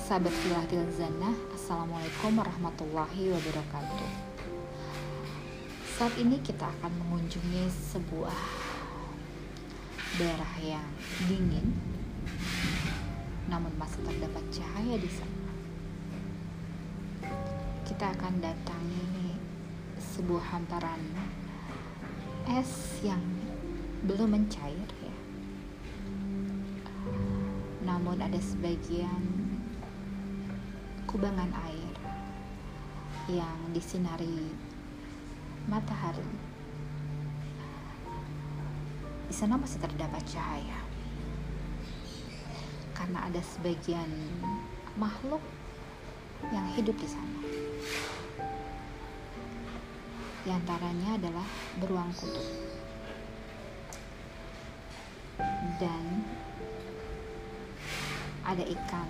Sahabat filatil zannah Assalamualaikum warahmatullahi wabarakatuh. Saat ini kita akan mengunjungi sebuah daerah yang dingin namun masih terdapat cahaya di sana. Kita akan datangi sebuah hamparan es yang belum mencair ya. Namun ada sebagian kubangan air yang disinari matahari di sana masih terdapat cahaya. Karena ada sebagian makhluk yang hidup di sana. Di antaranya adalah beruang kutub dan ada ikan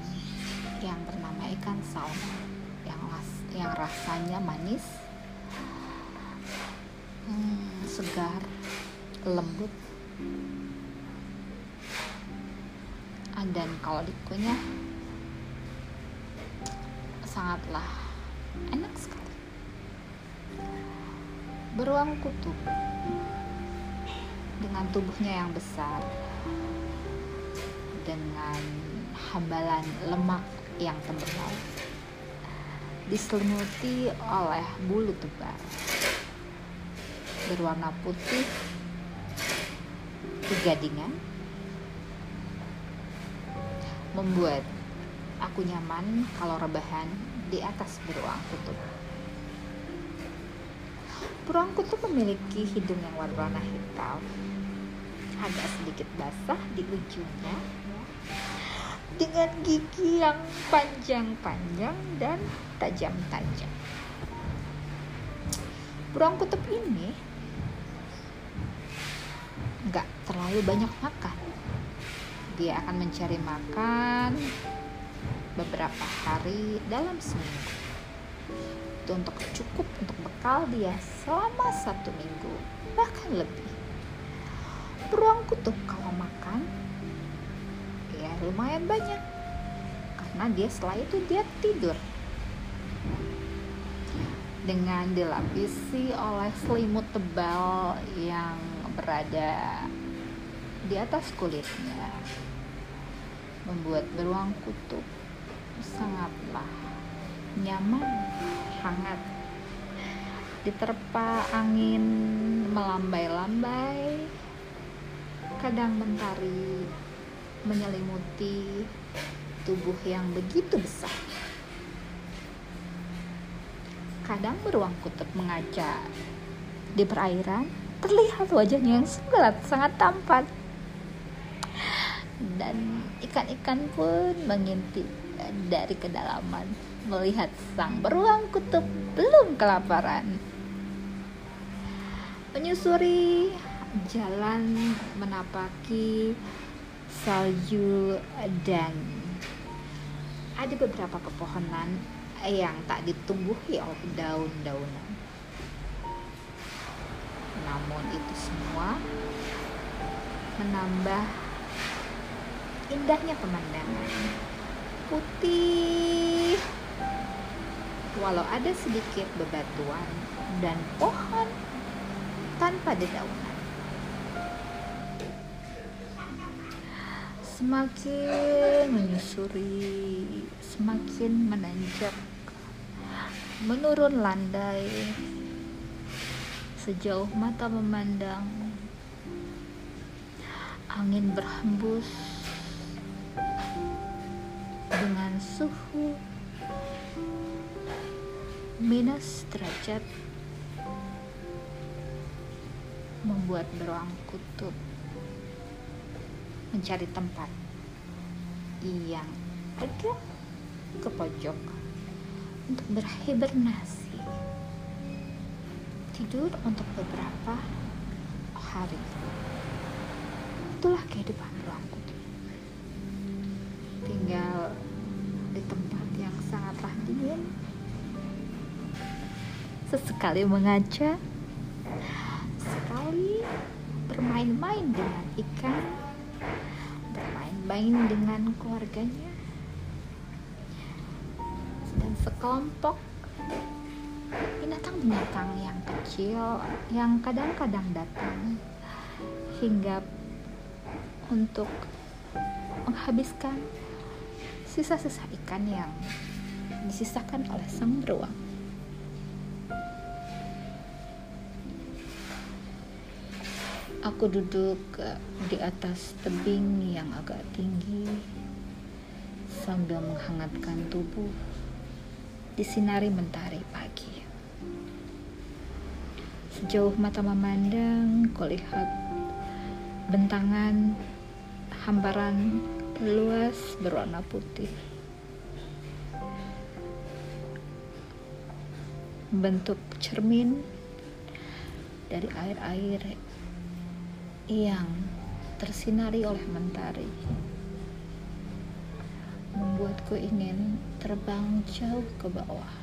yang bernama ikan salmon yang ras yang rasanya manis hmm, segar lembut dan kalau dikunyah sangatlah enak sekali. Beruang kutub dengan tubuhnya yang besar dengan hambalan lemak yang tebal diselimuti oleh bulu tebal. Berwarna putih kegadingan membuat aku nyaman kalau rebahan di atas beruang kutub beruang kutub memiliki hidung yang warna hitam agak sedikit basah di ujungnya dengan gigi yang panjang-panjang dan tajam-tajam. Beruang kutub ini nggak terlalu banyak makan. Dia akan mencari makan beberapa hari dalam seminggu. Itu untuk cukup untuk bekal dia selama satu minggu, bahkan lebih. Beruang kutub kalau makan ya lumayan banyak karena dia setelah itu dia tidur dengan dilapisi oleh selimut tebal yang berada di atas kulitnya membuat beruang kutub sangatlah nyaman hangat diterpa angin melambai-lambai kadang mentari menyelimuti tubuh yang begitu besar. Kadang beruang kutub mengaca di perairan, terlihat wajahnya yang sangat sangat tampan. Dan ikan-ikan pun mengintip dari kedalaman melihat sang beruang kutub belum kelaparan. Menyusuri jalan menapaki salju dan ada beberapa pepohonan yang tak ditumbuhi oleh daun-daunan. Namun itu semua menambah indahnya pemandangan. Putih walau ada sedikit bebatuan dan pohon tanpa dedaunan. semakin menyusuri, semakin menanjak, menurun landai sejauh mata memandang. Angin berhembus dengan suhu minus derajat membuat beruang kutub mencari tempat yang agak ke pojok untuk berhibernasi tidur untuk beberapa hari. Itulah kehidupan beruang kutub. Tinggal di tempat yang sangatlah dingin. Sesekali mengaca, sekali bermain-main dengan ikan, bermain-main dengan keluarganya, dan sekelompok binatang-binatang yang kecil yang kadang-kadang datang hingga untuk menghabiskan sisa-sisa ikan yang disisakan oleh sang beruang. Aku duduk di atas tebing yang agak tinggi sambil menghangatkan tubuh disinari mentari pagi. Sejauh mata memandang, kau lihat bentangan hamparan luas berwarna putih. Bentuk cermin dari air-air yang tersinari oleh mentari membuatku ingin terbang jauh ke bawah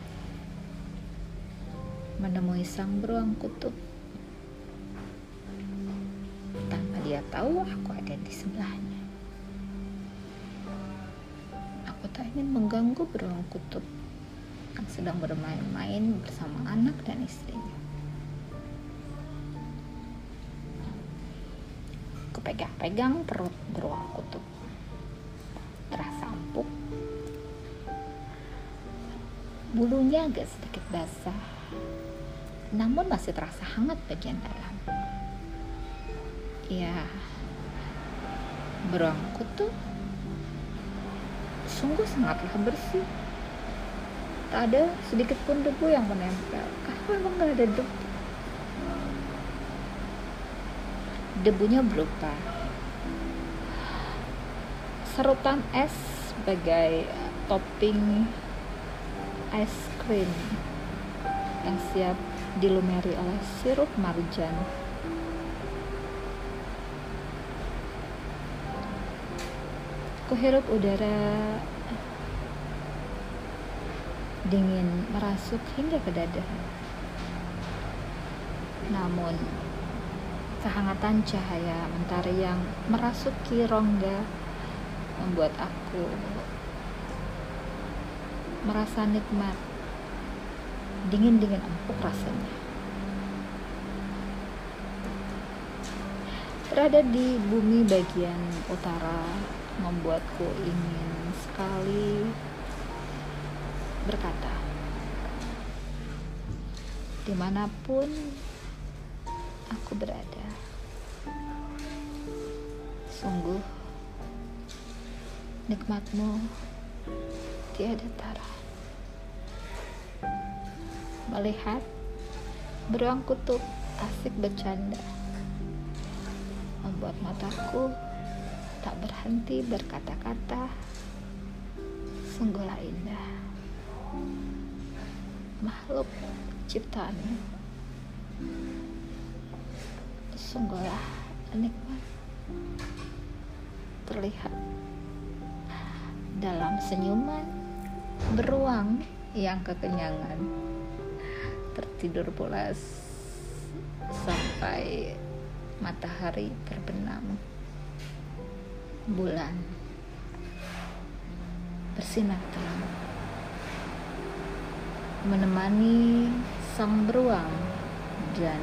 menemui sang beruang kutub. Tanpa dia tahu aku ada di sebelahnya. Aku tak ingin mengganggu beruang kutub yang sedang bermain-main bersama anak dan istrinya. Aku pegang-pegang perut beruang kutub. Bulunya agak sedikit basah, namun masih terasa hangat bagian dalam. Ya, beruangku tuh sungguh sangatlah bersih. Tak ada sedikit pun debu yang menempel. Kalau memang gak ada debu. Debunya berupa serutan es sebagai topping es krim yang siap dilumeri oleh sirup marjan. Kuhirup udara dingin merasuk hingga ke dada. Namun, kehangatan cahaya mentari yang merasuki rongga membuat aku merasa nikmat dingin-dingin empuk rasanya. Berada di bumi bagian utara membuatku ingin sekali berkata di mana pun aku berada sungguh nikmatmu tiada tara melihat beruang kutub asik bercanda. Membuat mataku tak berhenti berkata-kata sungguhlah indah. Makhluk ciptaanmu. Sungguhlah nikmat terlihat dalam senyuman beruang yang kekenyangan tertidur pulas sampai matahari terbenam. Bulan. Bersinar terang. Menemani sang beruang dan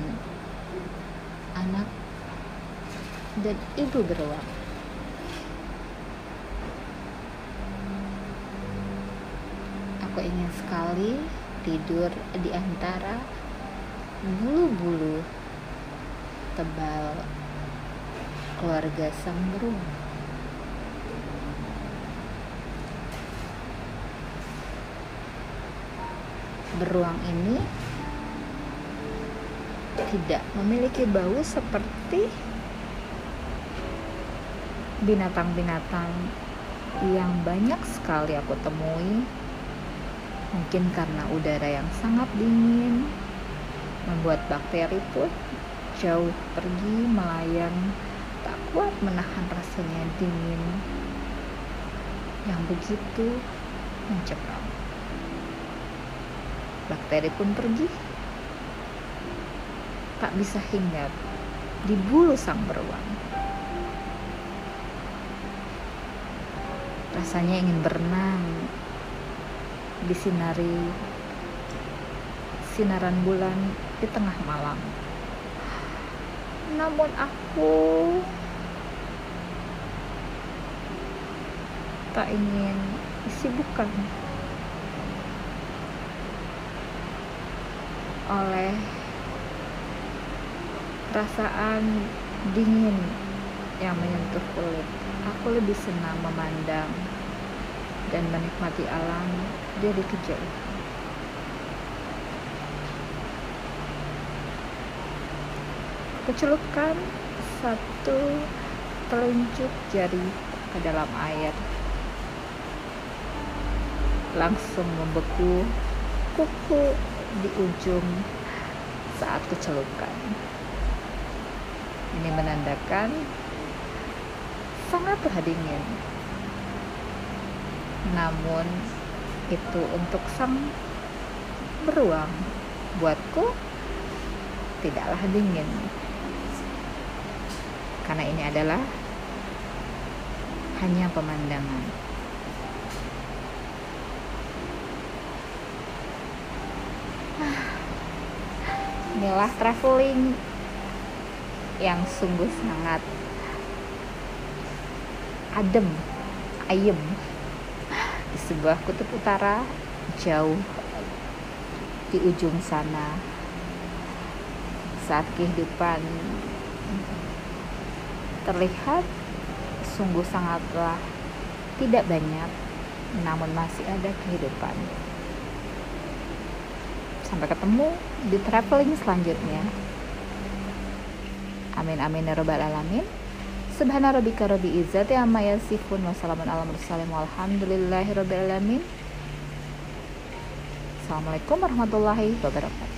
anak dan ibu beruang. Aku ingin sekali tidur di antara bulu-bulu tebal keluarga sang beruang. Beruang ini tidak memiliki bau seperti binatang-binatang yang banyak sekali aku temui Mungkin karena udara yang sangat dingin membuat bakteri pun jauh pergi melayang tak kuat menahan rasanya dingin yang begitu mencekam. Bakteri pun pergi, tak bisa hinggap di bulu sang beruang. Rasanya ingin berenang di sinari sinaran bulan di tengah malam. Namun aku tak ingin disibukkan oleh perasaan dingin yang menyentuh kulit. Aku lebih senang memandang dan menikmati alam dari kejauhan. Kecelupkan satu telunjuk jari ke dalam air. Langsung membeku kuku di ujung saat kecelupkan. Ini menandakan sangatlah dingin. Namun itu untuk sang beruang, buatku tidaklah dingin. Karena ini adalah hanya pemandangan. Inilah traveling yang sungguh sangat adem, ayem di sebuah kutub utara jauh di ujung sana. Saat kehidupan terlihat sungguh sangatlah tidak banyak namun masih ada kehidupan. Sampai ketemu di traveling selanjutnya. Amin amin ya robbal alamin Subhana rabbika rabbi izzati amma yasifun wa salamun ala mursalin walhamdulillahi rabbil alamin. Assalamualaikum warahmatullahi wabarakatuh